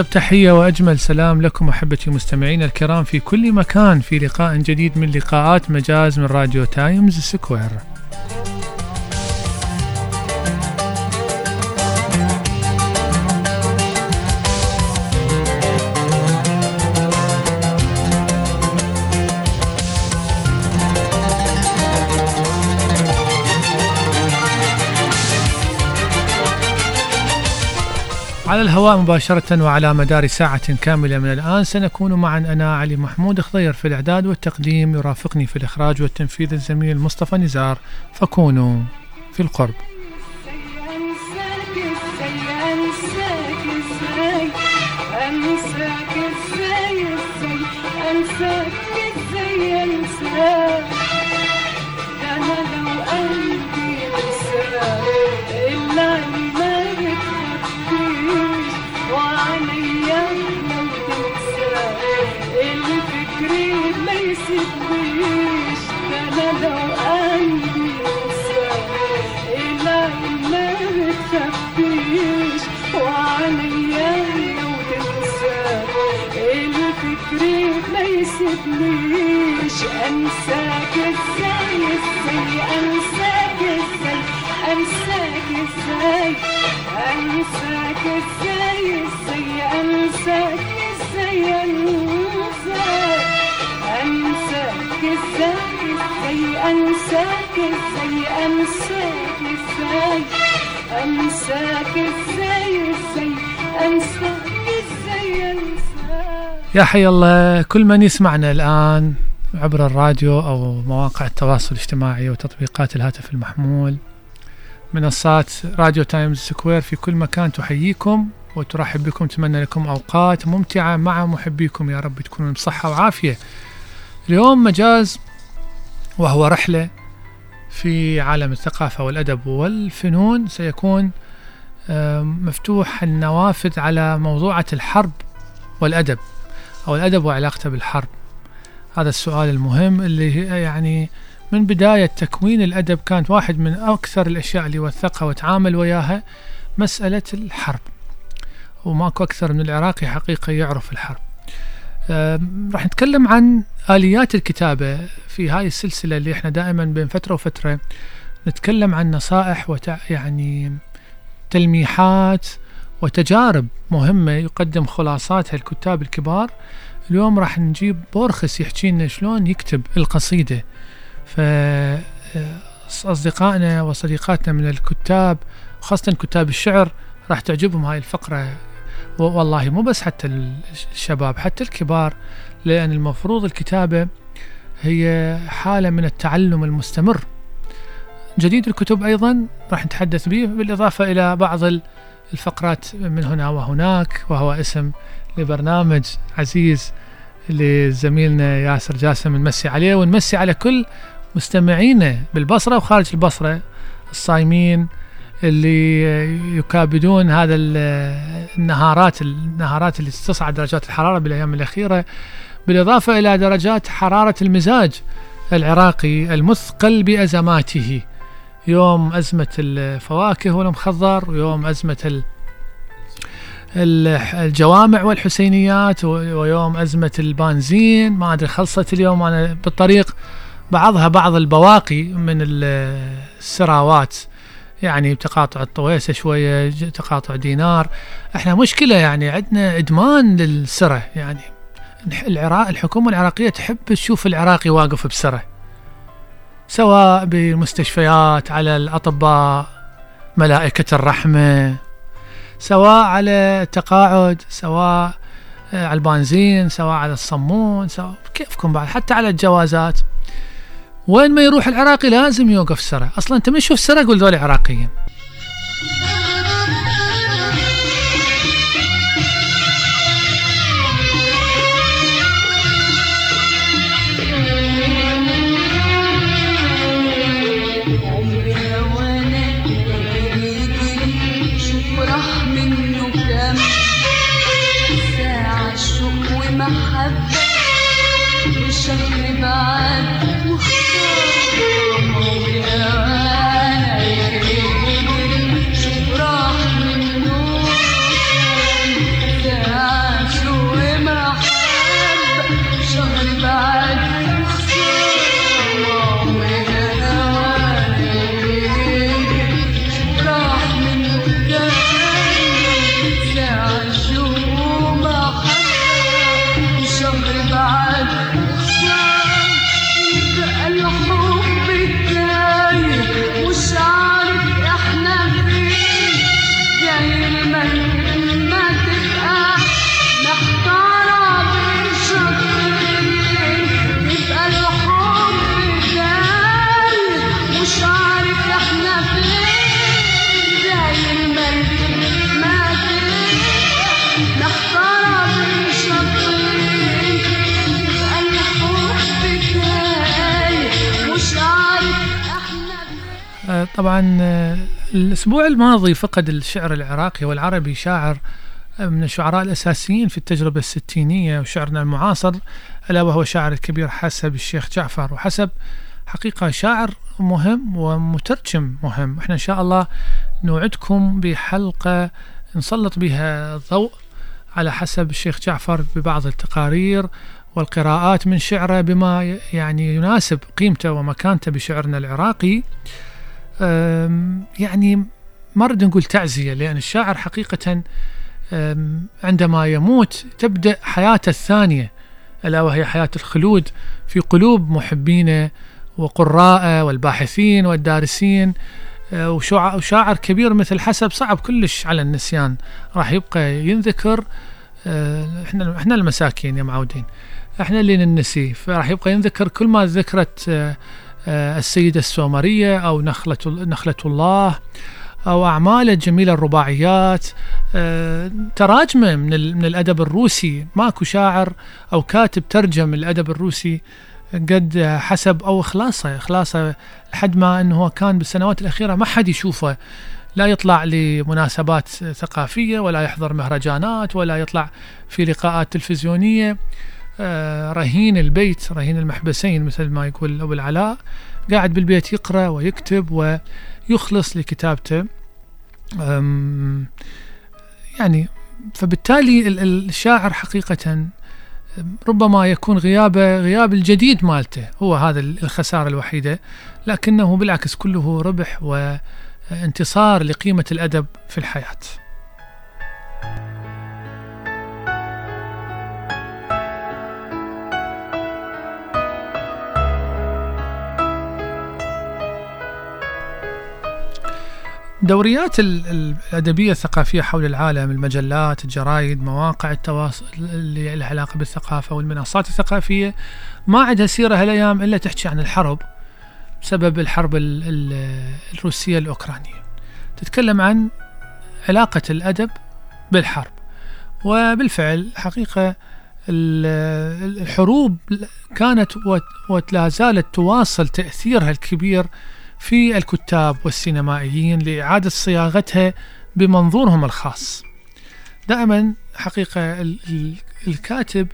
أطيب تحية وأجمل سلام لكم أحبتي المستمعين الكرام في كل مكان في لقاء جديد من لقاءات مجاز من راديو تايمز سكوير. على الهواء مباشرة وعلى مدار ساعة كاملة من الآن سنكون معا أنا علي محمود خضير في الإعداد والتقديم يرافقني في الإخراج والتنفيذ الزميل مصطفى نزار. فكونوا في القرب. تسيبنيش ما يسيبنيش انساك إزاي إزاي انساك إزاي انساك إزاي انساك إزاي إزاي انساك إزاي انساك إزاي إزاي انساك إزاي انساك إزاي انساك إزاي إزاي انساك إزاي انساك يا حي الله كل من يسمعنا الآن عبر الراديو أو مواقع التواصل الاجتماعي وتطبيقات الهاتف المحمول منصات راديو تايمز سكوير في كل مكان تحييكم وترحب بكم تمنى لكم أوقات ممتعة مع محبيكم. يا رب تكونوا بصحة وعافية. اليوم مجاز وهو رحلة في عالم الثقافة والأدب والفنون. سيكون مفتوح النوافذ على موضوعة الحرب والأدب. أو الأدب وعلاقته بالحرب. هذا السؤال المهم اللي يعني من بداية تكوين الأدب كانت واحد من أكثر الأشياء اللي وثقها وتعامل وياها مسألة الحرب. وماكو أكثر من العراقي حقيقة يعرف الحرب. راح نتكلم عن آليات الكتابة في هاي السلسلة اللي إحنا دائما بين فترة وفترة نتكلم عن نصائح وتع يعني تلميحات وتجارب مهمة يقدم خلاصاتها الكتاب الكبار. اليوم راح نجيب بورخس يحكي لنا شلون يكتب القصيدة. فأصدقائنا وصديقاتنا من الكتاب خاصة كتاب الشعر راح تعجبهم هاي الفقرة. والله مو بس حتى الشباب حتى الكبار لأن المفروض الكتابة هي حالة من التعلم المستمر. جديد الكتب أيضا راح نتحدث به بالإضافة إلى بعض الفقرات من هنا وهناك وهو اسم لبرنامج عزيز لزميلنا ياسر جاسم نمسي عليه ونمسي على كل مستمعينا بالبصرة وخارج البصرة الصايمين اللي يكابدون هذا النهارات النهارات اللي تصعد درجات الحرارة بالأيام الأخيرة بالإضافة إلى درجات حرارة المزاج العراقي المثقل بأزماته. يوم أزمة الفواكه والمخضر ويوم أزمة الجوامع والحسينيات ويوم أزمة البنزين. ما أدري خلصت اليوم أنا بالطريق. بعضها بعض البواقي من السراوات يعني تقاطع الطويسة شوية تقاطع دينار. إحنا مشكلة يعني عندنا إدمان للسرة يعني العراق الحكومة العراقية تحب تشوف العراقي واقف بسرة. سواء بالمستشفيات على الأطباء ملائكة الرحمة سواء على التقاعد سواء آه، على البنزين سواء على الصمون سواء كيفكم بعد حتى على الجوازات. وين ما يروح العراقي لازم يوقف سرة أصلا أنت من تشوف سرة قول ذول عراقيين. طبعا آه، الأسبوع الماضي فقد الشعر العراقي والعربي شاعر آه، من الشعراء الأساسيين في التجربة الستينية وشعرنا المعاصر ألا وهو شاعر الكبير حسب الشيخ جعفر. وحسب حقيقة شاعر مهم ومترجم مهم. إحنا إن شاء الله نوعدكم بحلقة نسلط بها الضوء على حسب الشيخ جعفر ببعض التقارير والقراءات من شعره بما يعني يناسب قيمته ومكانته بشعرنا العراقي. يعني ما نريد نقول تعزية لأن الشاعر حقيقة عندما يموت تبدأ حياته الثانية ألا وهي حياة الخلود في قلوب محبينه وقراءه والباحثين والدارسين. أه، وشاعر كبير مثل حسب صعب كلش على النسيان راح يبقى ينذكر. أه، إحنا إحنا المساكين يا معودين إحنا اللي ننسي فراح يبقى ينذكر كل ما ذكرت أه، السيدة السومرية أو نخلة نخلة الله أو أعماله الجميلة الرباعيات. آه، تراجمة من من الأدب الروسي. ماكو شاعر أو كاتب ترجم الأدب الروسي قد آه، حسب أو إخلاصه. إخلاصه لحد ما أنه كان بالسنوات الأخيرة ما حد يشوفه. لا يطلع لمناسبات ثقافية ولا يحضر مهرجانات ولا يطلع في لقاءات تلفزيونية. آه، رهين البيت رهين المحبسين مثل ما يقول أبو العلاء. قاعد بالبيت يقرأ ويكتب ويخلص لكتابته. يعني فبالتالي ال- ال- الشاعر حقيقة ربما يكون غيابه غياب الجديد مالته هو هذا ال- الخسارة الوحيدة. لكنه بالعكس كله ربح وانتصار لقيمة الأدب في الحياة. دوريات ال- ال- الأدبية الثقافية حول العالم المجلات الجرايد مواقع التواصل اللي لها علاقة بالثقافة والمنصات الثقافية ما عندها سيرة هالأيام إلا تحكي عن الحرب بسبب الحرب ال- ال- الروسية الأوكرانية. تتكلم عن علاقة الأدب بالحرب. وبالفعل حقيقة ال- الحروب كانت ولا زالت تواصل تأثيرها الكبير في الكتاب والسينمائيين لإعادة صياغتها بمنظورهم الخاص دائما حقيقة ال- ال- الكاتب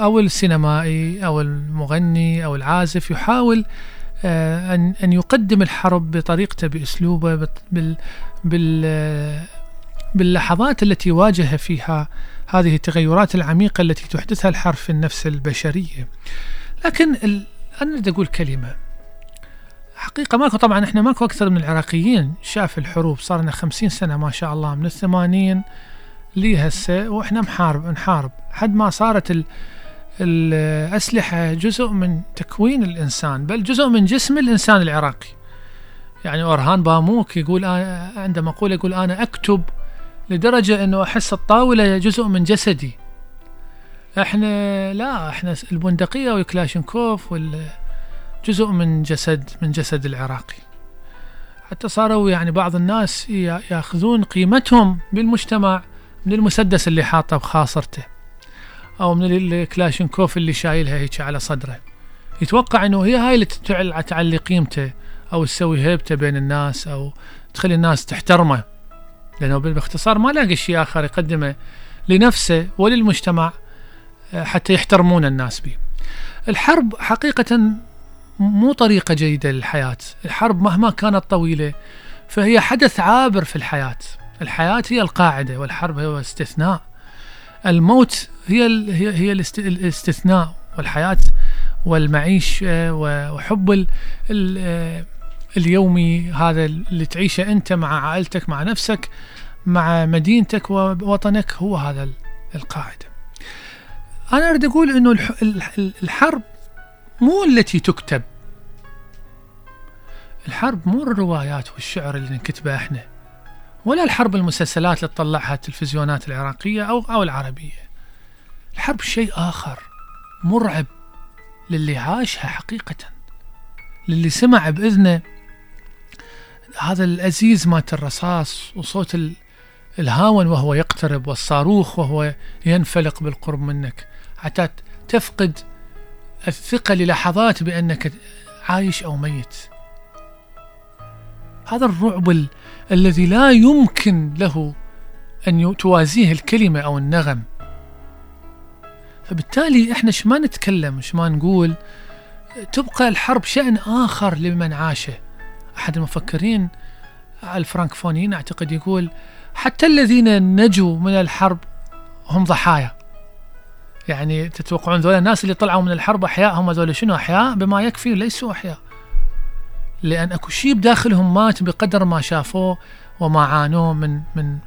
أو السينمائي أو المغني أو العازف يحاول آه، أن أن يقدم الحرب بطريقته بأسلوبه بال بال باللحظات التي واجه فيها هذه التغيرات العميقة التي تحدثها الحرب في النفس البشرية لكن. أنا أقول كلمة حقيقة ماكو طبعا إحنا ماكو أكثر من العراقيين. شاف الحروب صار لنا خمسين سنة ما شاء الله من الثمانين لي هسه وإحنا محارب نحارب. حد ما صارت ال الأسلحة جزء من تكوين الإنسان بل جزء من جسم الإنسان العراقي. يعني أورهان باموك يقول أنا عنده مقولة يقول أنا أكتب لدرجة أنه أحس الطاولة جزء من جسدي. إحنا لا إحنا البندقية والكلاشنكوف وال جزء من جسد من جسد العراقي. حتى صاروا يعني بعض الناس ياخذون قيمتهم بالمجتمع من المسدس اللي حاطه بخاصرته أو من الكلاشنكوف اللي شايلها هيك على صدره. يتوقع إنه هي هاي اللي تعلي قيمته أو تسوي هيبته بين الناس أو تخلي الناس تحترمه. لأنه باختصار ما لاقي شيء آخر يقدمه لنفسه وللمجتمع آه، حتى يحترمون الناس به. الحرب حقيقة مو طريقة جيدة للحياة. الحرب مهما كانت طويلة فهي حدث عابر في الحياة. الحياة هي القاعدة والحرب هو استثناء. الموت هي ال هي هي الاستثناء والحياة والمعيش وحب ال ال اليومي هذا اللي تعيشه أنت مع عائلتك مع نفسك مع مدينتك ووطنك هو هذا القاعدة. أنا أريد أقول أنه الحرب مو التي تكتب. الحرب مو الروايات والشعر اللي نكتبه إحنا ولا الحرب المسلسلات اللي تطلعها التلفزيونات العراقية أو أو العربية. الحرب شيء آخر مرعب للي عاشها حقيقة للي سمع بإذنه. هذا الأزيز مات الرصاص وصوت الهاون وهو يقترب والصاروخ وهو ينفلق بالقرب منك. حتى تفقد الثقة للحظات بأنك عايش أو ميت. هذا الرعب ال... الذي لا يمكن له أن توازيه الكلمة أو النغم. فبالتالي إحنا إيش ما نتكلم إيش ما نقول تبقى الحرب شأن آخر لمن عاشه. أحد المفكرين الفرانكفونيين أعتقد يقول حتى الذين نجوا من الحرب هم ضحايا. يعني تتوقعون ذولا الناس اللي طلعوا من الحرب أحياء هم ذولا شنو أحياء؟ بما يكفي ليسوا أحياء. لأن أكو شيء بداخلهم مات بقدر ما شافوه وما عانوه من من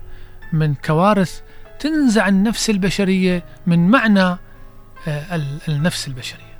من كوارث تنزع النفس البشرية من معنى آه، النفس البشرية.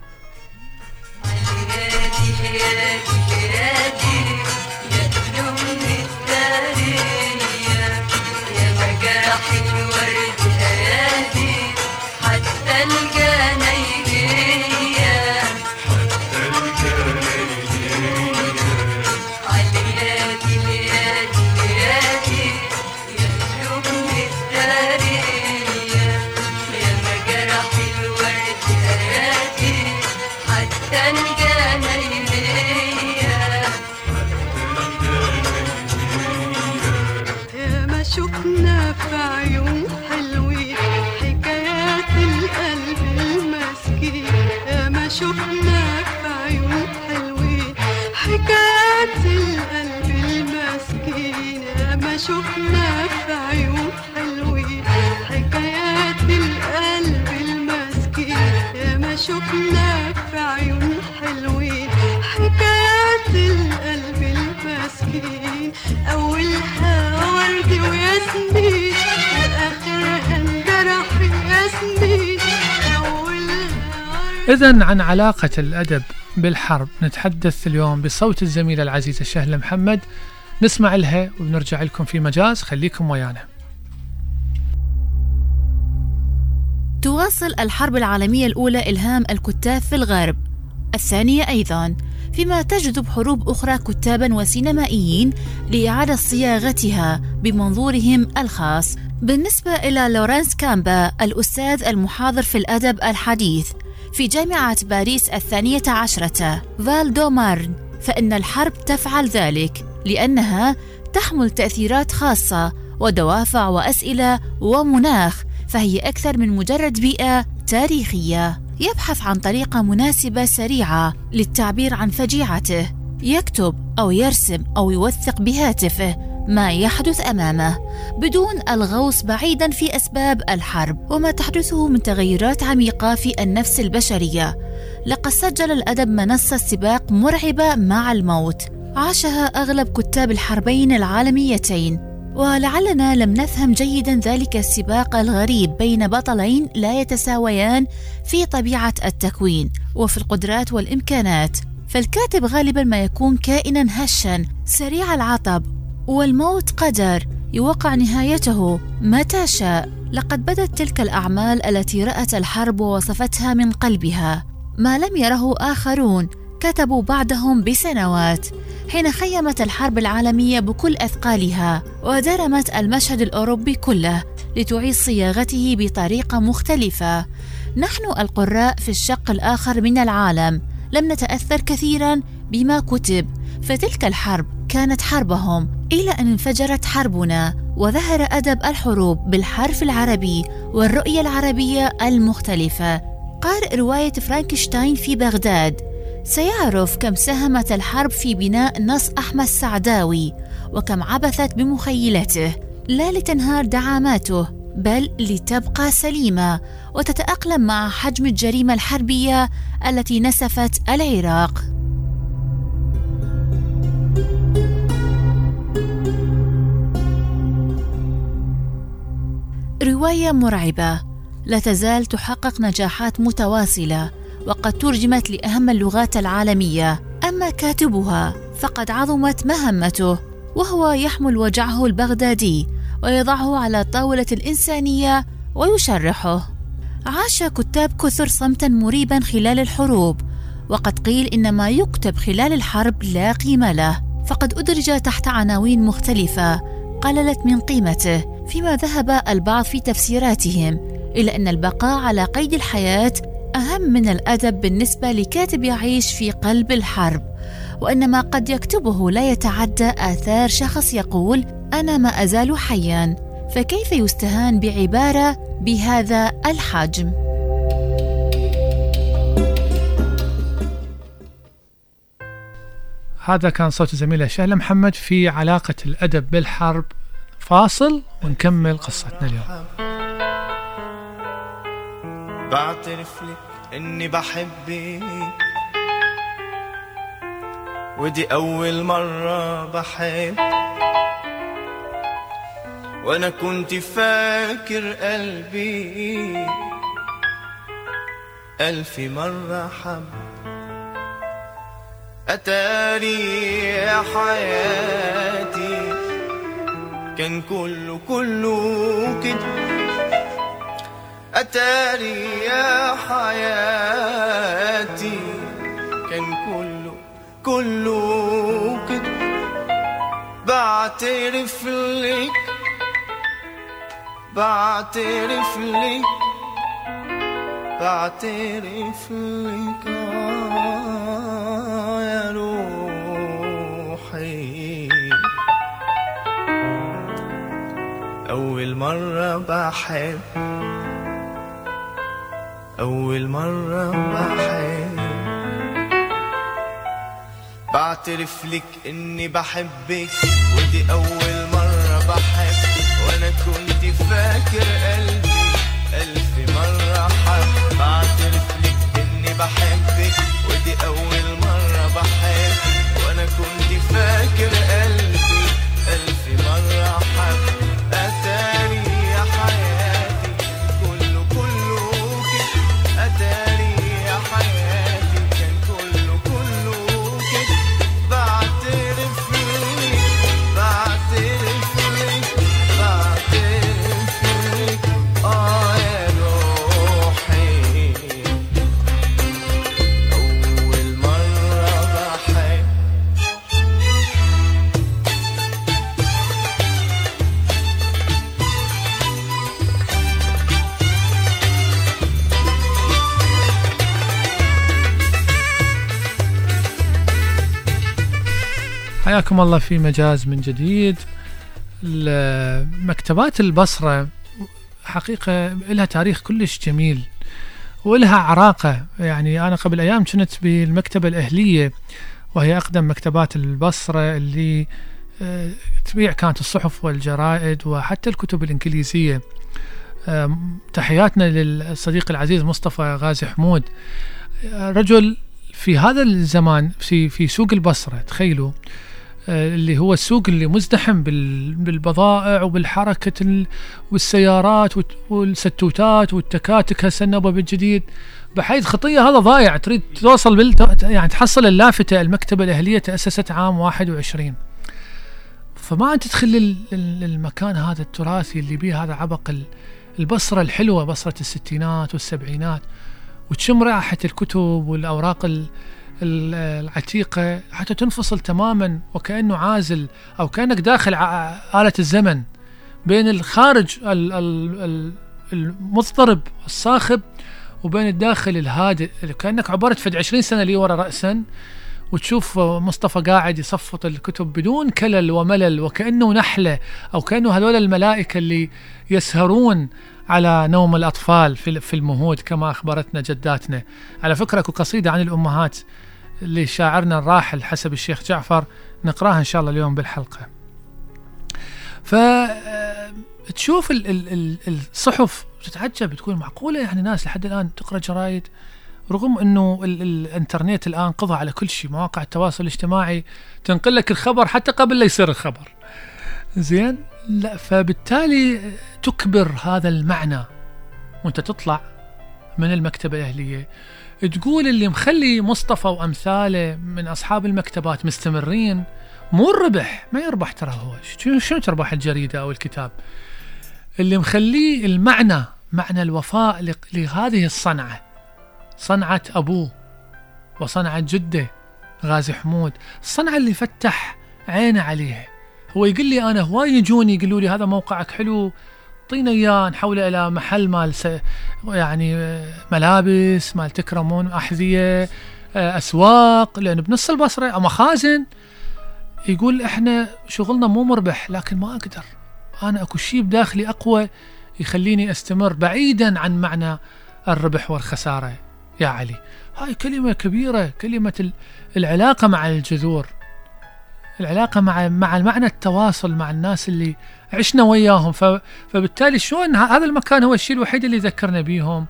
إذا عن علاقة الأدب بالحرب نتحدث اليوم بصوت الزميلة العزيزة شهلة محمد نسمع لها ونرجع لكم في مجاز. خليكم ويانا. تواصل الحرب العالمية الأولى إلهام الكتاب في الغرب. الثانية أيضا فيما تجذب حروب أخرى كتابا وسينمائيين لإعادة صياغتها بمنظورهم الخاص. بالنسبة إلى لورانس كامبا الأستاذ المحاضر في الأدب الحديث في جامعة باريس الثانية عشرة فالدومارن. فإن الحرب تفعل ذلك لأنها تحمل تأثيرات خاصة ودوافع وأسئلة ومناخ فهي أكثر من مجرد بيئة تاريخية. يبحث عن طريقة مناسبة سريعة للتعبير عن فجيعته. يكتب أو يرسم أو يوثق بهاتفه. ما يحدث أمامه. بدون الغوص بعيدا في أسباب الحرب وما تحدثه من تغيرات عميقة في النفس البشرية. لقد سجل الأدب منصة سباق مرعبة مع الموت. عاشها أغلب كتاب الحربين العالميتين. ولعلنا لم نفهم جيدا ذلك السباق الغريب بين بطلين لا يتساويان في طبيعة التكوين وفي القدرات والإمكانات. فالكاتب غالبا ما يكون كائنا هشا سريع العطب والموت قدر. يوقع نهايته متى شاء. لقد بدت تلك الأعمال التي رأت الحرب ووصفتها من قلبها. ما لم يره آخرون كتبوا بعدهم بسنوات. حين خيمت الحرب العالمية بكل أثقالها ودرمت المشهد الأوروبي كله لتعيد صياغته بطريقة مختلفة. نحن القراء في الشق الآخر من العالم. لم نتأثر كثيرا بما كتب فتلك الحرب كانت حربهم. إلى أن انفجرت حربنا وظهر أدب الحروب بالحرف العربي والرؤية العربية المختلفة. قارئ رواية فرانكشتاين في بغداد سيعرف كم ساهمت الحرب في بناء نص أحمد السعداوي وكم عبثت بمخيلته. لا لتنهار دعاماته بل لتبقى سليمة وتتأقلم مع حجم الجريمة الحربية التي نسفت العراق. رواية مرعبة. لا تزال تحقق نجاحات متواصلة وقد ترجمت لأهم اللغات العالمية. أما كاتبها فقد عظمت مهمته وهو يحمل وجعه البغدادي ويضعه على طاولة الإنسانية ويشرحه. عاش كتاب كثر صمتا مريبا خلال الحروب وقد قيل ان ما يكتب خلال الحرب لا قيمة له. فقد أدرج تحت عناوين مختلفة قللت من قيمته فيما ذهب البعض في تفسيراتهم إلى أن البقاء على قيد الحياة أهم من الأدب بالنسبة لكاتب يعيش في قلب الحرب. وأن ما قد يكتبه لا يتعدى آثار شخص يقول أنا ما أزال حيا فكيف يستهان بعبارة بهذا الحجم؟ هذا كان صوت زميلة شهلة محمد في علاقة الأدب بالحرب. فاصل ونكمل قصتنا اليوم. بعترف لك إني بحبك ودي أول مرة بحب وأنا كنت فاكر قلبي الف مرة حب. أتاري يا حياتي كان كله كله كده أتاري يا حياتي. كان كله كله كده بعترف لك بعترف لك بعترف لك. آه مرة بحب أول مرة بحب. بعترف لك إني بحبك ودي أول مرة بحب. وأنا كنت فاكر قلبي ألف مرة حب. بعترف لك إني بحبك ودي أول مرة بحب. وأنا كنت فاكر قلبي حياكم الله في مجاز من جديد. مكتبات البصرة حقيقة لها تاريخ كلش جميل ولها عراقة. يعني أنا قبل أيام كنت بالمكتبة الأهلية وهي أقدم مكتبات البصرة اللي آه، تبيع كانت الصحف والجرائد وحتى الكتب الإنجليزية. تحياتنا للصديق العزيز مصطفى غازي حمود. آه، رجل في هذا الزمان في في سوق البصرة تخيلوا. اللي هو السوق اللي مزدحم بال- بالبضائع وبالحركة ال- والسيارات والستوتات والتكاتك هسه النبض الجديد بحيث خطية هذا ضايع. تريد توصل بال يعني تحصل اللافتة المكتبة الأهلية تأسست عام 21 فما أنت تدخل للمكان هذا التراثي اللي بيه هذا عبق ال- البصرة الحلوة بصرة الستينات والسبعينات وتشم رائحة الكتب والأوراق ال- ال- العتيقة حتى تنفصل تماما وكأنه عازل أو كأنك داخل آلة الزمن بين الخارج ال- ال- ال- المضطرب الصاخب وبين الداخل الهادئ. كأنك عبرت فد 20 سنة لي ورا رأسا وتشوف مصطفى قاعد يصفط الكتب بدون كلل وملل وكأنه نحلة أو كأنه هذول الملائكة اللي يسهرون على نوم الأطفال في المهود كما أخبرتنا جداتنا. على فكرة قصيدة عن الأمهات. لشاعرنا الراحل حسب الشيخ جعفر نقراها إن شاء الله اليوم بالحلقة. فتشوف ال- الصحف تتعجب تقول معقولة يعني ناس لحد الآن تقرأ جرايد رغم إنه ال- ال- الإنترنت الآن قضى على كل شيء مواقع التواصل الاجتماعي تنقل لك الخبر حتى قبل لا يصير الخبر. زين؟ لا فبالتالي تكبر هذا المعنى وأنت تطلع من المكتبة الأهلية. تقول اللي مخلي مصطفى وأمثاله من أصحاب المكتبات مستمرين مو الربح ما يربح ترى هو. شنو تربح الجريدة أو الكتاب؟ اللي مخليه المعنى معنى الوفاء لهذه الصنعة. صنعة أبوه وصنعة جدة غازي حمود. الصنعة اللي فتح عينه عليها هو يقول لي أنا هواي يجوني يقولوا لي هذا موقعك حلو اعطينا اياه نحوله إلى محل مال. يعني ملابس مال تكرمون أحذية آه، أسواق لأن بنص البصرة أو مخازن يقول إحنا شغلنا مو مربح لكن ما أقدر أنا أكو شيء بداخلي أقوى يخليني أستمر بعيدا عن معنى الربح والخسارة يا علي هاي كلمة كبيرة كلمة ال- العلاقة مع الجذور العلاقة مع مع معنى التواصل مع الناس اللي عشنا وياهم. فبالتالي شلون هذا المكان هو الشيء الوحيد اللي ذكرنا بيهم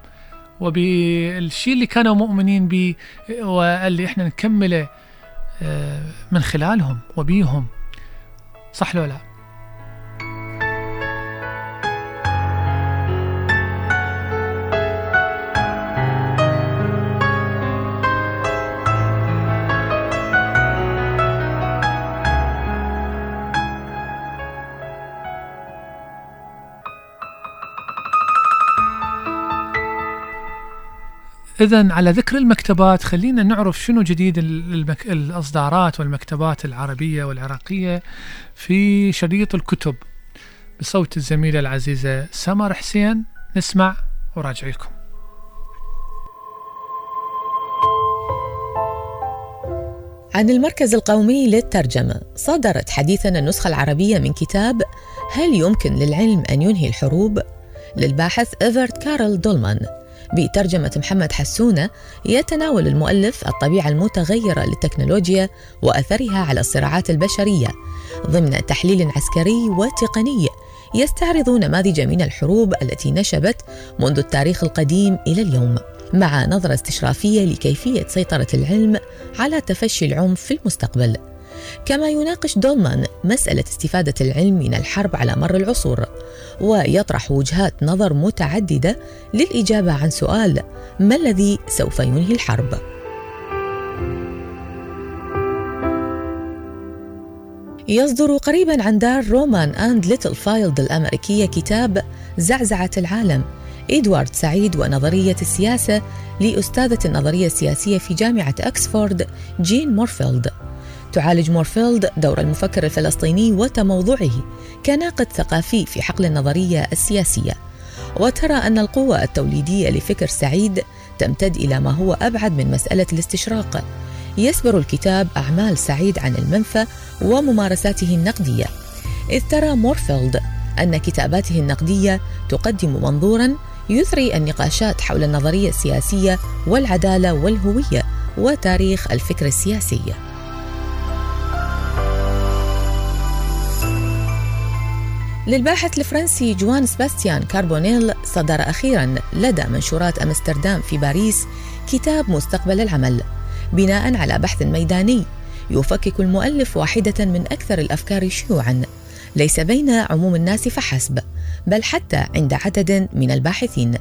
وبالشيء اللي كانوا مؤمنين به واللي إحنا نكمله آه، من خلالهم وبيهم. صح لو لا؟ إذا على ذكر المكتبات خلينا نعرف شنو جديد ال- المك... الإصدارات والمكتبات العربية والعراقية في شريط الكتب. بصوت الزميلة العزيزة سمر حسين نسمع وراجع لكم. عن المركز القومي للترجمة صدرت حديثا النسخة العربية من كتاب هل يمكن للعلم أن ينهي الحروب؟ للباحث إيفرت كارل دولمان. بترجمة محمد حسونة يتناول المؤلف الطبيعة المتغيرة للتكنولوجيا وأثرها على الصراعات البشرية. ضمن تحليل عسكري وتقني يستعرض نماذج من الحروب التي نشبت منذ التاريخ القديم إلى اليوم مع نظرة استشرافية لكيفية سيطرة العلم على تفشي العنف في المستقبل. كما يناقش دولمان مسألة استفادة العلم من الحرب على مر العصور ويطرح وجهات نظر متعددة للإجابة عن سؤال ما الذي سوف ينهي الحرب؟ يصدر قريبا عن دار رومان أند ليتل فايلد الأمريكية كتاب زعزعة العالم إدوارد سعيد ونظرية السياسة لأستاذة النظرية السياسية في جامعة أكسفورد جين مورفيلد تعالج مورفيلد دور المفكر الفلسطيني وتموضعه كناقد ثقافي في حقل النظرية السياسية. وترى أن القوة التوليدية لفكر سعيد تمتد إلى ما هو أبعد من مسألة الاستشراق. يسبر الكتاب أعمال سعيد عن المنفى وممارساته النقدية. إذ ترى مورفيلد أن كتاباته النقدية تقدم منظورا يثري النقاشات حول النظرية السياسية والعدالة والهوية وتاريخ الفكر السياسي. للباحث الفرنسي جان سباستيان كاربونيل صدر أخيرا لدى منشورات أمستردام في باريس كتاب مستقبل العمل بناء على بحث ميداني يفكك المؤلف واحدة من أكثر الأفكار شيوعا. ليس بين عموم الناس فحسب بل حتى عند عدد من الباحثين.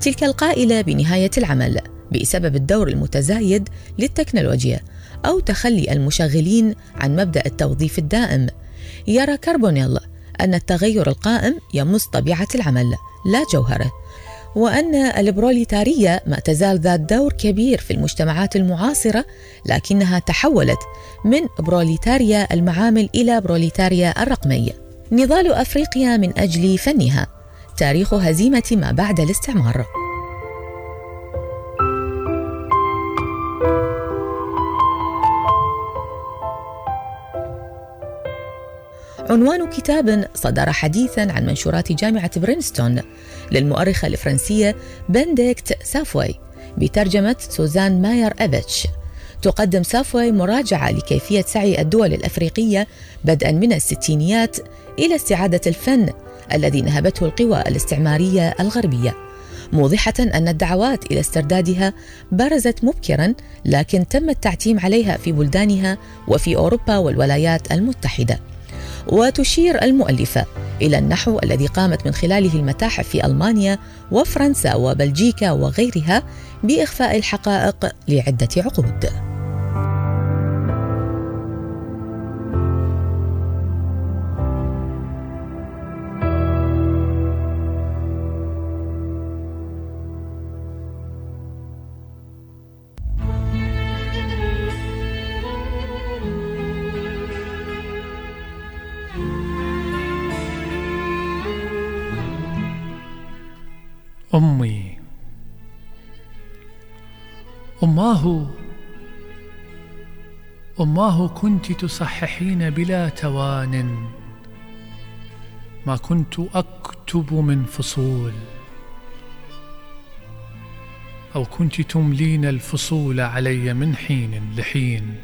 تلك القائلة بنهاية العمل بسبب الدور المتزايد للتكنولوجيا أو تخلي المشغلين عن مبدأ التوظيف الدائم. يرى كاربونيل أن التغير القائم يمس طبيعة العمل لا جوهره. وأن البروليتارية ما تزال ذات دور كبير في المجتمعات المعاصرة لكنها تحولت من بروليتاريا المعامل إلى بروليتاريا الرقمية. نضال أفريقيا من أجل فنها. تاريخ هزيمة ما بعد الاستعمار. عنوان كتاب صدر حديثا عن منشورات جامعة برينستون للمؤرخة الفرنسية بنديكت سافوي بترجمة سوزان ماير أبتش تقدم سافوي مراجعة لكيفية سعي الدول الأفريقية بدءا من الستينيات إلى استعادة الفن الذي نهبته القوى الاستعمارية الغربية. موضحة أن الدعوات إلى استردادها برزت مبكرا لكن تم التعتيم عليها في بلدانها وفي أوروبا والولايات المتحدة. وتشير المؤلفة إلى النحو الذي قامت من خلاله المتاحف في ألمانيا وفرنسا وبلجيكا وغيرها بإخفاء الحقائق لعدة عقود. أماه أماه كنت تصححين بلا توان ما كنت أكتب من فصول. أو كنت تملين الفصول علي من حين لحين.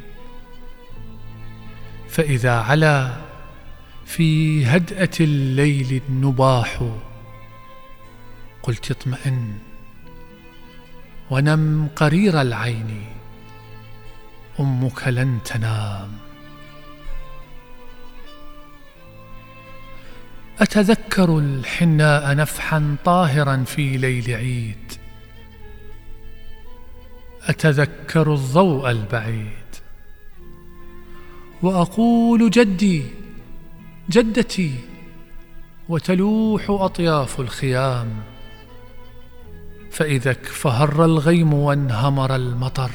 فإذا علا في هدأة الليل النباح قلت اطمئن. ونم قرير العين. أمك لن تنام. أتذكر الحناء نفحا طاهرا في ليل عيد. أتذكر الضوء البعيد. وأقول جدي جدتي وتلوح أطياف الخيام. فإذاك فهر الغيم وانهمر المطر.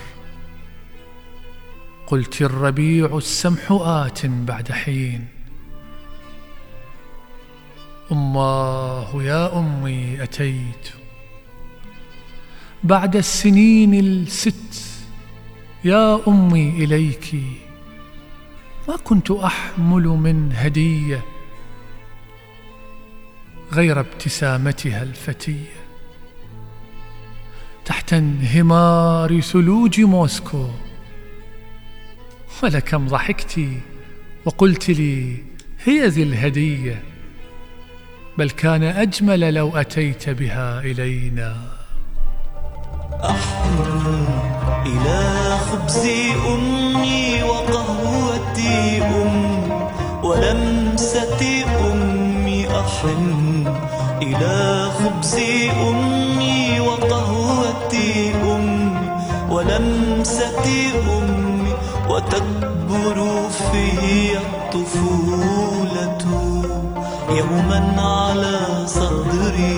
قلت الربيع السمح آت بعد حين. أماه يا أمي أتيت. بعد السنين الست يا أمي إليك. ما كنت أحمل من هدية غير ابتسامتها الفتية. تحت انهمار ثلوج موسكو. ولكم ضحكت وقلت لي هي ذي الهديه بل كان أجمل لو أتيت بها إلينا. أحن إلى خبز أمي وقهوتي أم ولمسة أمي أحن إلى خبز أمي. ولمسة أمي وتكبر في الطفولة. يوما على صدري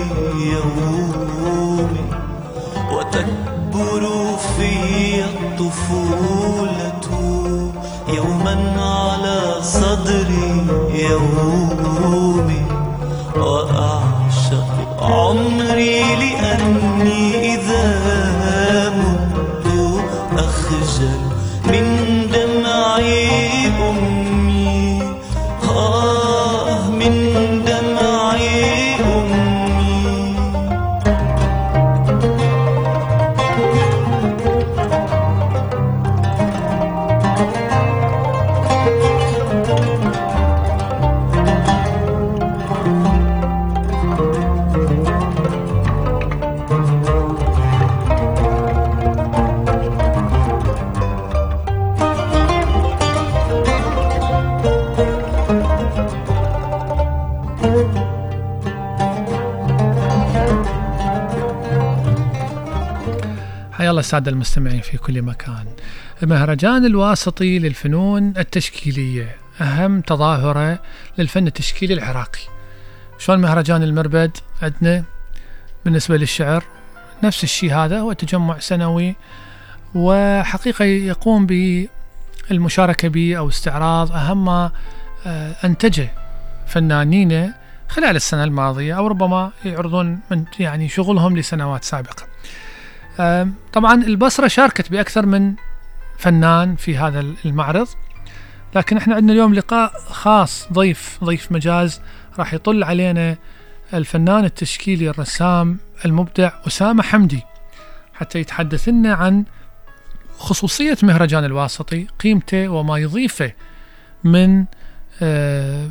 يومي وتكبر في الطفولة. يوما على صدري يومي وأعشق عمري لأني إذا أخجل من دمعي السادة المستمعين في كل مكان. المهرجان الواسطي للفنون التشكيلية أهم تظاهرة للفن التشكيلي العراقي. شلون مهرجان المربد؟ عندنا بالنسبة للشعر نفس الشيء هذا هو تجمع سنوي وحقيقة يقوم بالمشاركة به أو استعراض أهم ما آه، أنتجه فنانين خلال السنة الماضية أو ربما يعرضون من يعني شغلهم لسنوات سابقة. طبعا البصرة شاركت بأكثر من فنان في هذا المعرض لكن إحنا عندنا اليوم لقاء خاص ضيف ضيف مجاز راح يطل علينا الفنان التشكيلي الرسام المبدع أسامة حمدي حتى يتحدث لنا عن خصوصية مهرجان الواسطي قيمته وما يضيفه من آه،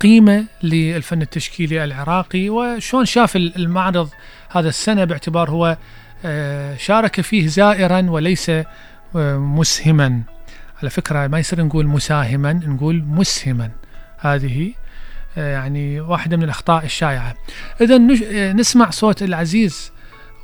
قيمة للفن التشكيلي العراقي وشون شاف المعرض هذا السنة باعتبار هو شارك فيه زائرا وليس آه، مسهما. على فكرة ما يصير نقول مساهما نقول مسهما. هذه يعني واحدة من الأخطاء الشائعة. إذا نسمع صوت العزيز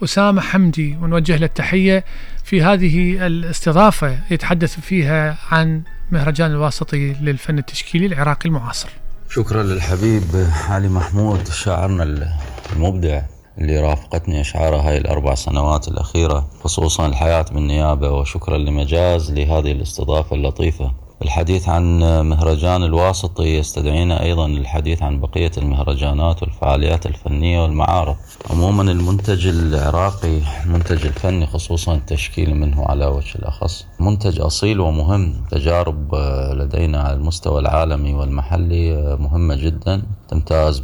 أسامة حمدي ونوجه له التحية في هذه الاستضافة يتحدث فيها عن مهرجان الواسطي للفن التشكيلي العراقي المعاصر. شكرا للحبيب علي محمود شاعرنا المبدع. اللي رافقتني أشعاره هاي الأربع سنوات الأخيرة خصوصا الحياة بالنيابة وشكرا لمجاز لهذه الاستضافة اللطيفة. الحديث عن مهرجان الواسطي يستدعينا أيضا للحديث عن بقية المهرجانات والفعاليات الفنية والمعارض. عموما المنتج العراقي المنتج الفني خصوصا التشكيل منه على وجه الأخص منتج أصيل ومهم. تجارب لدينا على المستوى العالمي والمحلي مهمة جدا تمتاز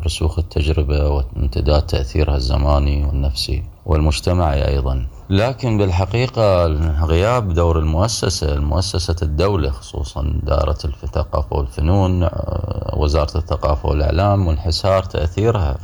برسوخ التجربة وامتداد تأثيرها الزماني والنفسي والمجتمعي أيضا. لكن بالحقيقة غياب دور المؤسسة المؤسسة الدولة خصوصا دائرة الثقافة والفنون آه، وزارة الثقافة والإعلام وانحسار تأثيرها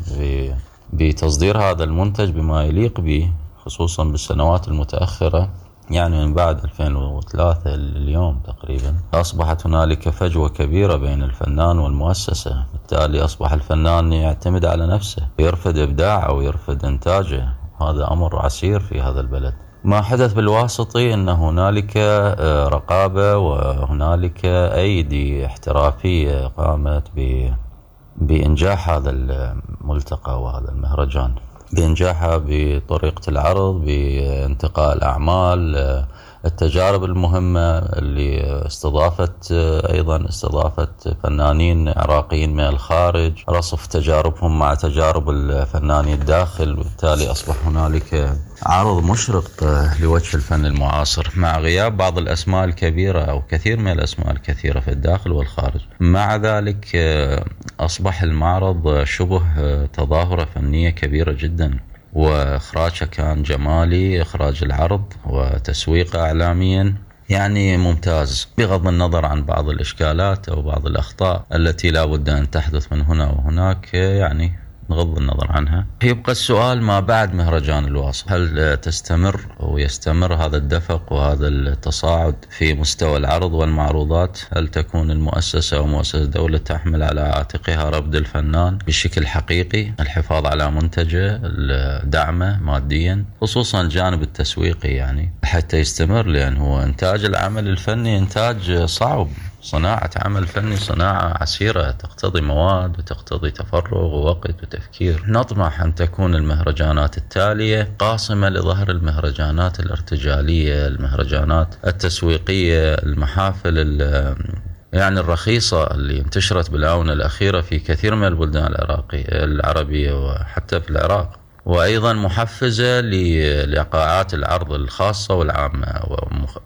بتصدير هذا المنتج بما يليق به خصوصا بالسنوات المتأخرة. يعني من بعد 2003 اليوم تقريبا أصبحت هنالك فجوة كبيرة بين الفنان والمؤسسة. بالتالي أصبح الفنان يعتمد على نفسه يرفض إبداعه ويرفض إنتاجه. هذا أمر عسير في هذا البلد. ما حدث بالواسطي أن هنالك آه، رقابة وهنالك أيدي احترافية قامت بإنجاح هذا الملتقى وهذا المهرجان. بإنجاحها بطريقة العرض بانتقاء الأعمال آه، التجارب المهمة اللي استضافت أيضا استضافت فنانين عراقيين من الخارج. رصف تجاربهم مع تجارب الفنانين الداخل وبالتالي أصبح هنالك عرض مشرق لوجه الفن المعاصر. مع غياب بعض الأسماء الكبيرة أو كثير من الأسماء الكثيرة في الداخل والخارج مع ذلك أصبح المعرض شبه تظاهرة فنية كبيرة جدا. واخراجها كان جمالي إخراج العرض وتسويقه اعلاميا يعني ممتاز بغض النظر عن بعض الإشكالات أو بعض الأخطاء التي لا بد أن تحدث من هنا وهناك يعني نغض النظر عنها. يبقى السؤال ما بعد مهرجان الواسط هل تستمر ويستمر هذا الدفق وهذا التصاعد في مستوى العرض والمعروضات؟ هل تكون المؤسسة ومؤسسة الدولة تحمل على عاتقها ربد الفنان بشكل حقيقي؟ الحفاظ على منتجه دعمه ماديا خصوصا الجانب التسويقي يعني حتى يستمر لأن هو إنتاج العمل الفني إنتاج صعب. صناعة عمل فني صناعة عسيرة تقتضي مواد وتقتضي تفرغ ووقت وتفكير. نطمح أن تكون المهرجانات التالية قاصمة لظهر المهرجانات الارتجالية المهرجانات التسويقية المحافل يعني الرخيصة اللي انتشرت بالآونة الأخيرة في كثير من البلدان العراقية العربية وحتى في العراق. وأيضا محفزة لقاعات العرض الخاصة والعامة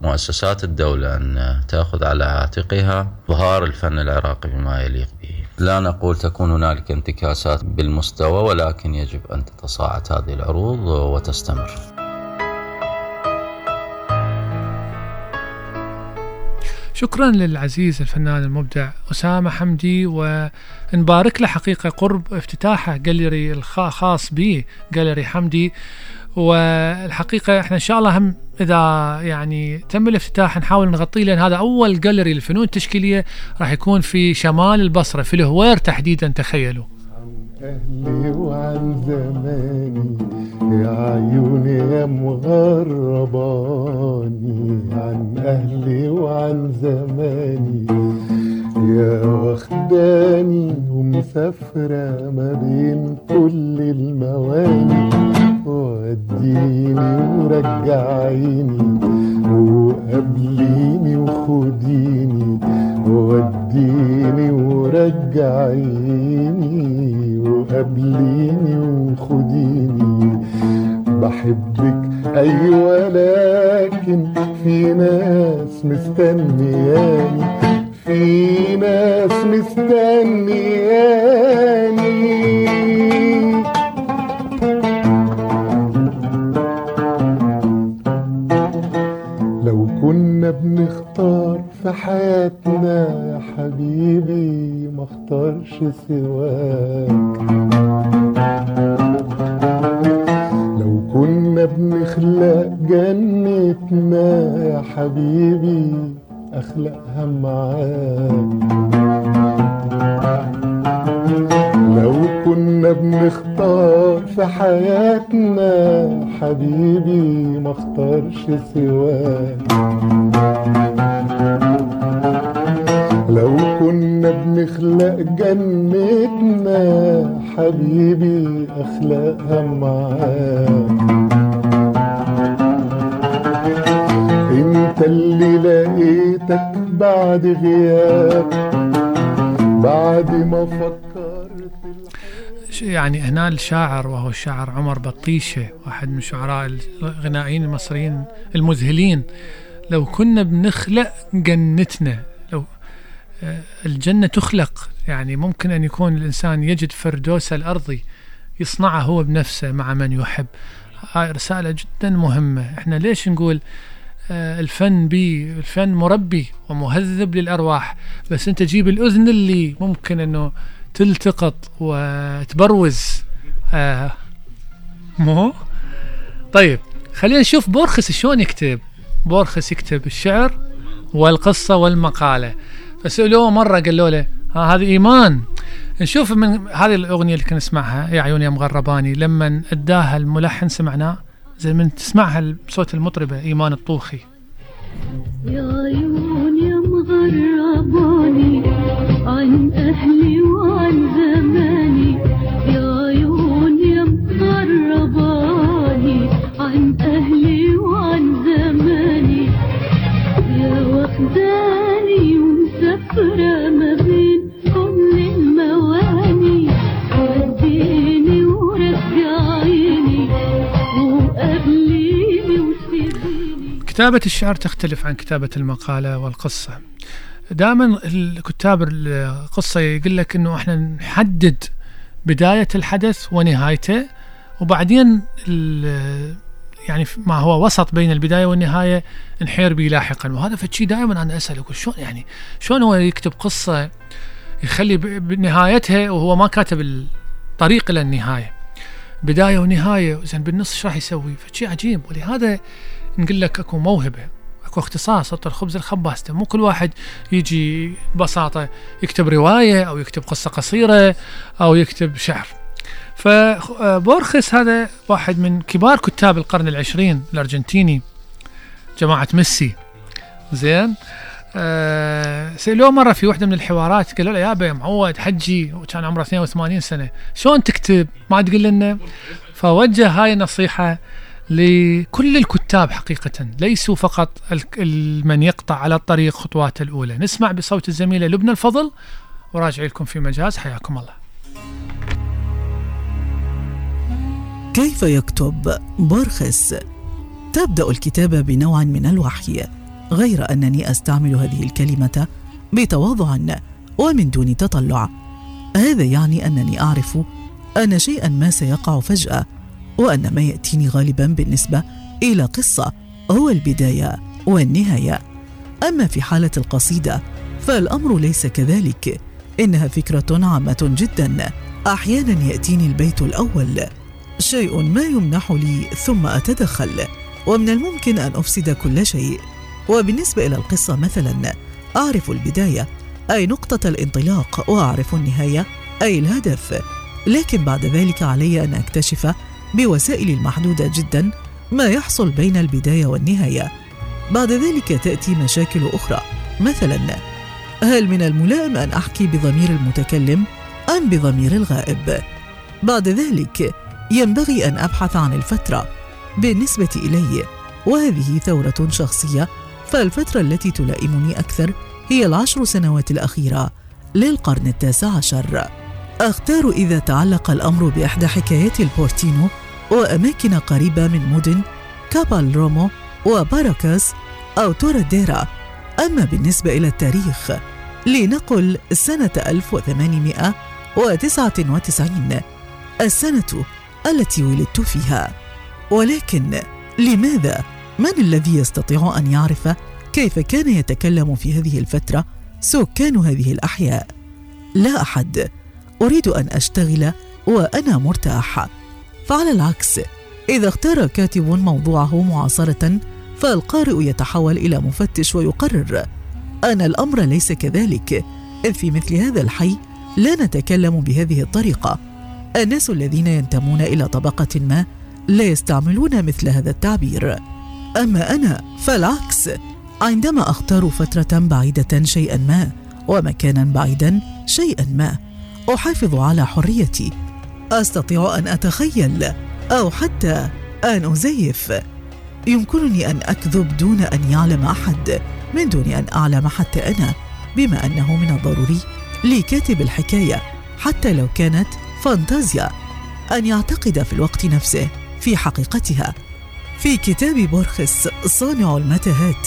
ومؤسسات الدولة أن تأخذ على عاتقها ظهار الفن العراقي بما يليق به. لا نقول تكون هنالك انتكاسات بالمستوى ولكن يجب أن تتصاعد هذه العروض وتستمر. شكرا للعزيز الفنان المبدع أسامة حمدي ونبارك له حقيقة قرب افتتاحه جاليري الخاص به جاليري حمدي. والحقيقة إحنا إن شاء الله هم إذا يعني تم الافتتاح نحاول نغطيه لأن هذا أول جاليري للفنون التشكيلية راح يكون في شمال البصرة في الهوير تحديدا تخيلوا. عن أهلي وعن زماني يا عيوني يا مغرباني. عن أهلي وعن زماني يا واخداني ومسافرة ما بين كل المواني. وديني ورجعيني وقابليني وخديني. وديني ورجعيني وقابليني وخديني. بحبك أيوة لكن في ناس مستنياني. في ناس مستنياني. لو كنا بنختار في حياتنا يا حبيبي ما اختارش سواك. لو كنا بنخلق جنتنا يا حبيبي اخلقها معاك. لو كنا بنختار في حياتنا حبيبي ما اختارش سواك. بعد غياب بعد ما فكرت يعني هنا الشاعر وهو الشاعر عمر بطيشة واحد من شعراء الغنائيين المصريين المذهلين. لو كنا بنخلق جنتنا لو آه، الجنة تخلق. يعني ممكن أن يكون الإنسان يجد فردوس الأرضي يصنعه هو بنفسه مع من يحب. هاي رسالة جدا مهمة. إحنا ليش نقول الفن بي الفن مربي ومهذب للأرواح. بس أنت جيب الأذن اللي ممكن أنه تلتقط وتبروز. آه مو؟ طيب خلينا نشوف بورخس شلون يكتب. بورخس يكتب الشعر والقصة والمقالة. فسألوه مرة قالوا له ها هذه إيمان. نشوف من هذه الأغنية اللي كنا نسمعها يا عيوني يا مغرباني لما أداها الملحن سمعناه؟ زي من تسمعها بصوت المطربة إيمان الطوخي. يا عيون كتابة الشعر تختلف عن كتابة المقالة والقصة. دائما الكتاب القصة يقول لك إنه إحنا نحدد بداية الحدث ونهايته وبعدين يعني ما هو وسط بين البداية والنهاية نحير به لاحقا. وهذا فشي دائما أنا اسأل أقول شلون يعني شلون هو يكتب قصة يخلي بنهايتها وهو ما كاتب الطريق إلى النهاية؟ بداية ونهاية زين بالنص إيش راح يسوي؟ فشي عجيب. ولهذا نقول لك أكو موهبة أكو اختصاص حط الخبز الخباستة. مو كل واحد يجي ببساطة يكتب رواية أو يكتب قصة قصيرة أو يكتب شعر. فبورخس هذا واحد من كبار كتاب القرن العشرين الأرجنتيني جماعة ميسي. زين؟ آه سألوه مرة في واحدة من الحوارات قالوا له يا يا معود حجي وكان عمره 82 سنة. شلون تكتب؟ ما تقول لنا؟ فوجه هاي النصيحة لكل الكتاب حقيقة ليسوا فقط من يقطع على الطريق خطواته الأولى. نسمع بصوت الزميلة لبنى الفضل وراجع لكم في مجاز. حياكم الله. كيف يكتب بورخس تبدأ الكتابة بنوع من الوحي غير أنني أستعمل هذه الكلمة بتواضع ومن دون تطلع. هذا يعني أنني أعرف أن شيئا ما سيقع فجأة. وأن ما يأتيني غالبا بالنسبة إلى قصة هو البداية والنهاية. أما في حالة القصيدة فالأمر ليس كذلك. إنها فكرة عامة جدا. أحيانا يأتيني البيت الأول. شيء ما يمنح لي ثم أتدخل. ومن الممكن أن أفسد كل شيء. وبالنسبة إلى القصة مثلا أعرف البداية أي نقطة الانطلاق وأعرف النهاية أي الهدف. لكن بعد ذلك علي أن أكتشف بوسائل محدودة جدا ما يحصل بين البداية والنهاية. بعد ذلك تأتي مشاكل أخرى. مثلا هل من الملائم أن أحكي بضمير المتكلم أم بضمير الغائب؟ بعد ذلك ينبغي أن أبحث عن الفترة بالنسبة إلي وهذه ثورة شخصية فالفترة التي تلائمني أكثر هي العشر سنوات الأخيرة للقرن التاسع عشر. أختار إذا تعلق الأمر بإحدى حكايات البورتينو وأماكن قريبة من مدن كابال رومو وباراكاس أو توراديرا. أما بالنسبة إلى التاريخ لنقل سنة 1899 السنة التي ولدت فيها. ولكن لماذا؟ من الذي يستطيع أن يعرف كيف كان يتكلم في هذه الفترة سكان هذه الأحياء؟ لا أحد. أريد أن أشتغل وأنا مرتاح فعلى العكس إذا اختار كاتب موضوعه معاصرة فالقارئ يتحول إلى مفتش ويقرر. ان الأمر ليس كذلك. اذ في مثل هذا الحي لا نتكلم بهذه الطريقة. الناس الذين ينتمون إلى طبقة ما لا يستعملون مثل هذا التعبير. أما أنا فالعكس. عندما أختار فترة بعيدة شيئا ما ومكانا بعيدا شيئا ما أحافظ على حريتي. أستطيع أن أتخيل أو حتى أن أزيف. يمكنني أن أكذب دون أن يعلم أحد من دون أن أعلم حتى أنا بما أنه من الضروري لكاتب الحكاية حتى لو كانت فانتازيا. أن يعتقد في الوقت نفسه في حقيقتها. في كتاب بورخس صانع المتاهات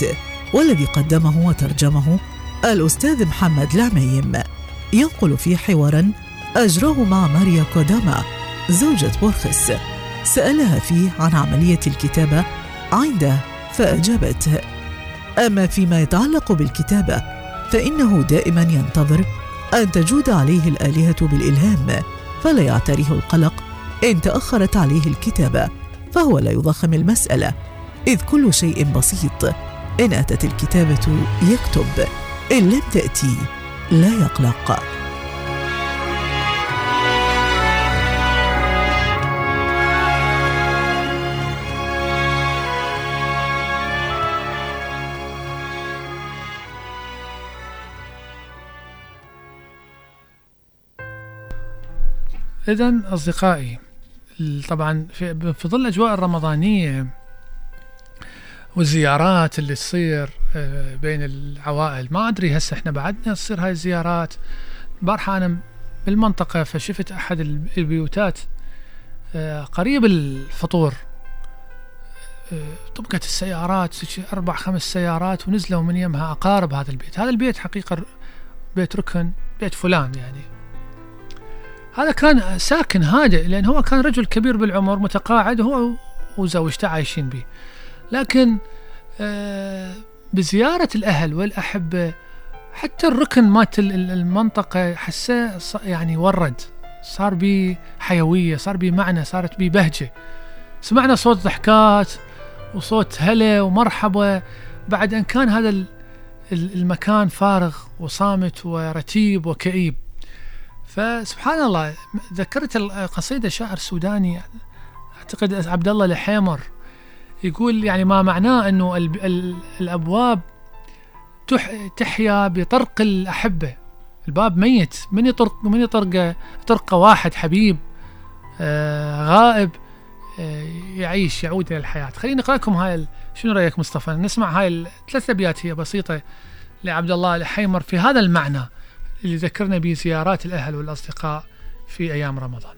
والذي قدمه وترجمه الأستاذ محمد العميم ينقل فيه حوارا أجراه مع ماريا كوداما زوجة بورخس سألها فيه عن عملية الكتابة عنده فأجابت أما فيما يتعلق بالكتابة فإنه دائما ينتظر أن تجود عليه الآلهة بالإلهام فلا يعتريه القلق. إن تأخرت عليه الكتابة فهو لا يضخم المسألة. إذ كل شيء بسيط. إن أتت الكتابة يكتب. إن لم تأتي لا يقلق. إذا أصدقائي طبعا في, في ظل الأجواء الرمضانية والزيارات اللي تصير بين العوائل. ما أدري هسه إحنا بعدنا تصير هاي الزيارات. بارحة أنا بالمنطقة فشفت أحد البيوتات آه، قريب الفطور. آه، طبقت السيارات أربع خمس سيارات ونزلوا من يمها أقارب هذا البيت. هذا البيت حقيقة بيت ركن بيت فلان يعني. هذا كان ساكن هادئ لأن هو كان رجل كبير بالعمر متقاعد هو وزوجته عايشين به لكن آه بزيارة الأهل والأحبة حتى الركن مات المنطقة حسه يعني ورد. صار بي حيوية صار بي معنى صارت بي بهجة. سمعنا صوت ضحكات وصوت هلا ومرحبا. بعد أن كان هذا المكان فارغ وصامت ورتيب وكئيب. فسبحان الله ذكرت القصيدة شاعر سوداني أعتقد عبد الله الحيمر يقول يعني ما معناه أنه الأبواب تحيا بطرق الأحبة. الباب ميت. من يطرق من يطرقه طرقه واحد حبيب آه غائب آه يعيش يعود إلى الحياة. خليني أقرأ لكم هاي شنو رأيك مصطفى؟ نسمع هاي الثلاث أبيات هي بسيطة لعبد الله الحيمر في هذا المعنى اللي ذكرنا به زيارات الأهل والأصدقاء في أيام رمضان.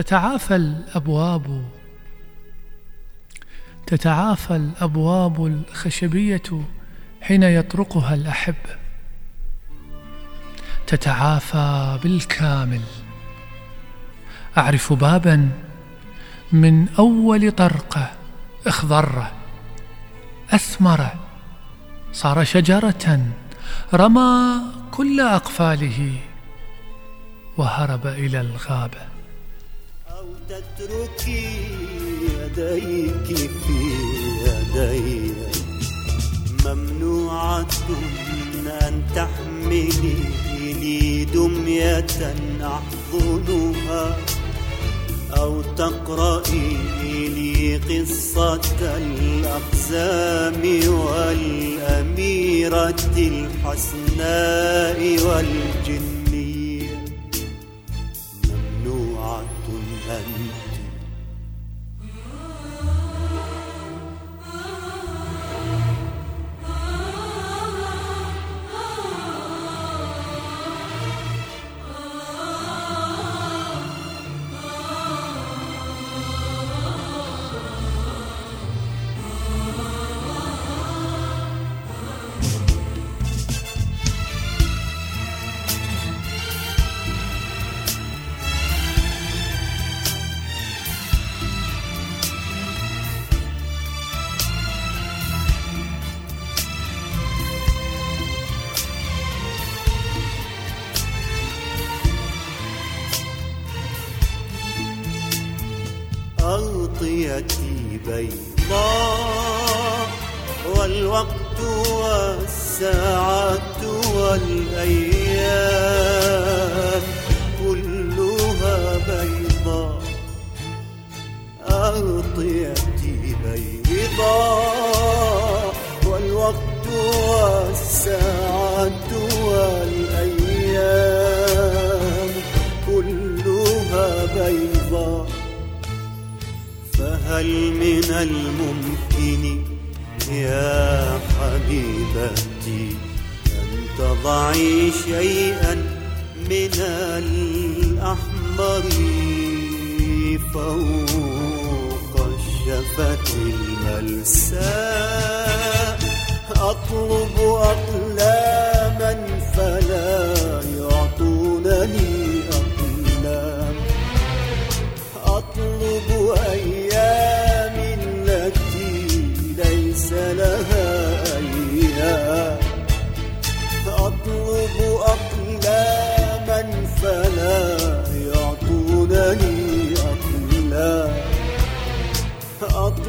تتعافى الأبواب تتعافى الأبواب الخشبية حين يطرقها الأحبة تتعافى بالكامل. أعرف بابا من أول طرقة اخضر. أثمر. صار شجرة. رمى كل أقفاله. وهرب إلى الغابة. تتركي يديك في يدي. أن تحملي لي دمية أحضنها أو تقرأي لي قصة الأقزام والأميرة الحسناء والجنية أنت The.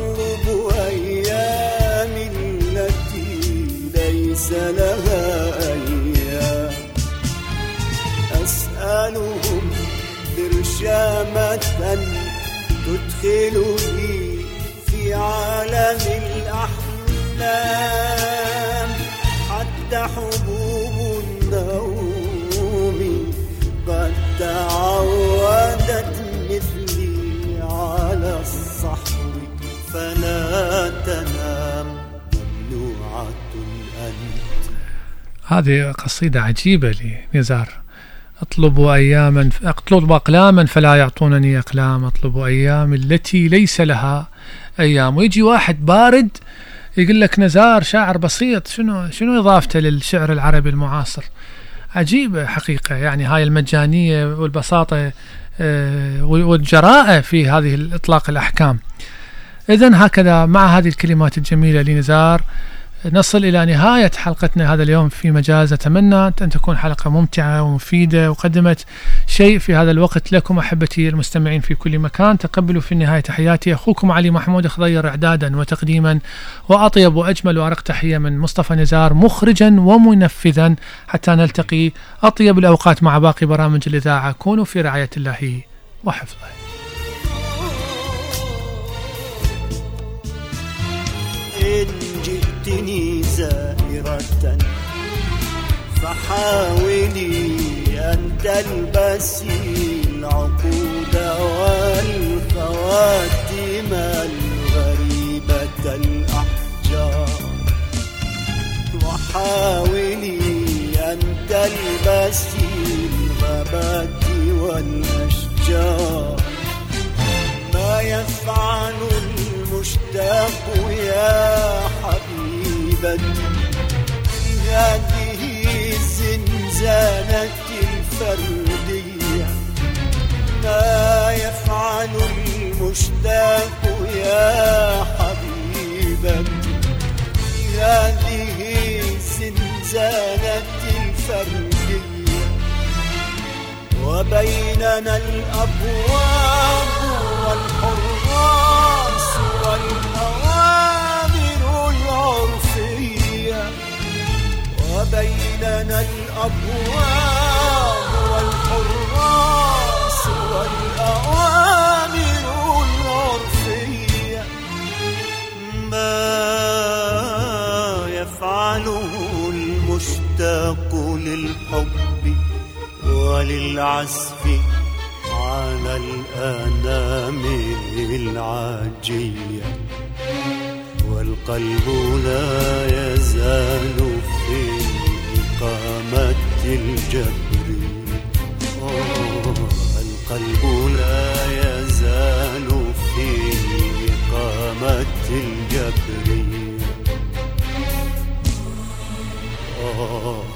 أطلب أيام التي ليس لها أيام. أسألهم برشامة تدخلني في عالم الأحلام. حتى حبوب هذه قصيدة عجيبة لنزار أطلب أياما أطلب أقلاما فلا يعطونني أقلام. أطلب أيام التي ليس لها أيام. ويجي واحد بارد يقول لك نزار شاعر بسيط شنو شنو إضافته للشعر العربي المعاصر؟ عجيبة حقيقة. يعني هاي المجانية والبساطة آه، والجراءة في هذه الإطلاق الأحكام. إذا هكذا مع هذه الكلمات الجميلة لنزار نصل إلى نهاية حلقتنا هذا اليوم في مجاز أتمنى أن تكون حلقة ممتعة ومفيدة وقدمت شيء في هذا الوقت لكم أحبتي المستمعين في كل مكان. تقبلوا في النهاية تحياتي. أخوكم علي محمود خضير إعدادا وتقديما. وأطيب وأجمل وأرق تحية من مصطفى نزار مخرجا ومنفذا حتى نلتقي أطيب الأوقات مع باقي برامج الإذاعة. كونوا في رعاية الله وحفظه. إن جئتني زائرة. فحاولي أن تلبسي العقود والخواتم الغريبة الأحجار. وحاولي أن تلبسي الغابات والأشجار. ما يفعل المشتاق يا حبيبتي في هذه الزنزانة الفردية. ما يفعل المشتاق يا حبيبتي في هذه الزنزانة الفردية. وبيننا الأبواب بيننا الأبواب والحراس والأوامر العرفية ما يفعله المشتاق للحب وللعزف على الأنام العاجية. والقلب لا يزال في إقامة الجبر. آه، القلب لا يزال في إقامة الجبر. آه.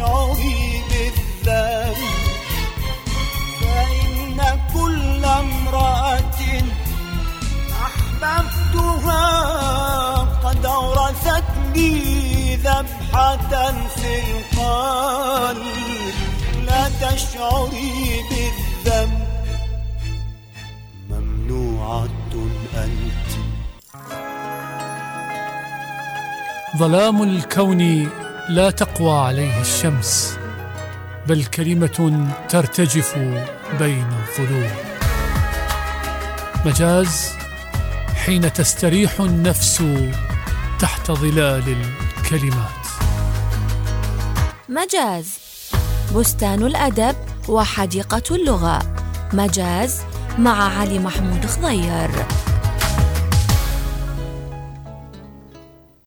تشعري بالذنب فإن كل امرأة أحببتها قد أورثتني ذبحة في القلب لا تشعري بالذنب ممنوعة أنت ظلام الكون لا تقوى عليه الشمس بل كلمة ترتجف بين الظلوم مجاز حين تستريح النفس تحت ظلال الكلمات. مجاز بستان الأدب وحديقة اللغة. مجاز مع علي محمود خضير.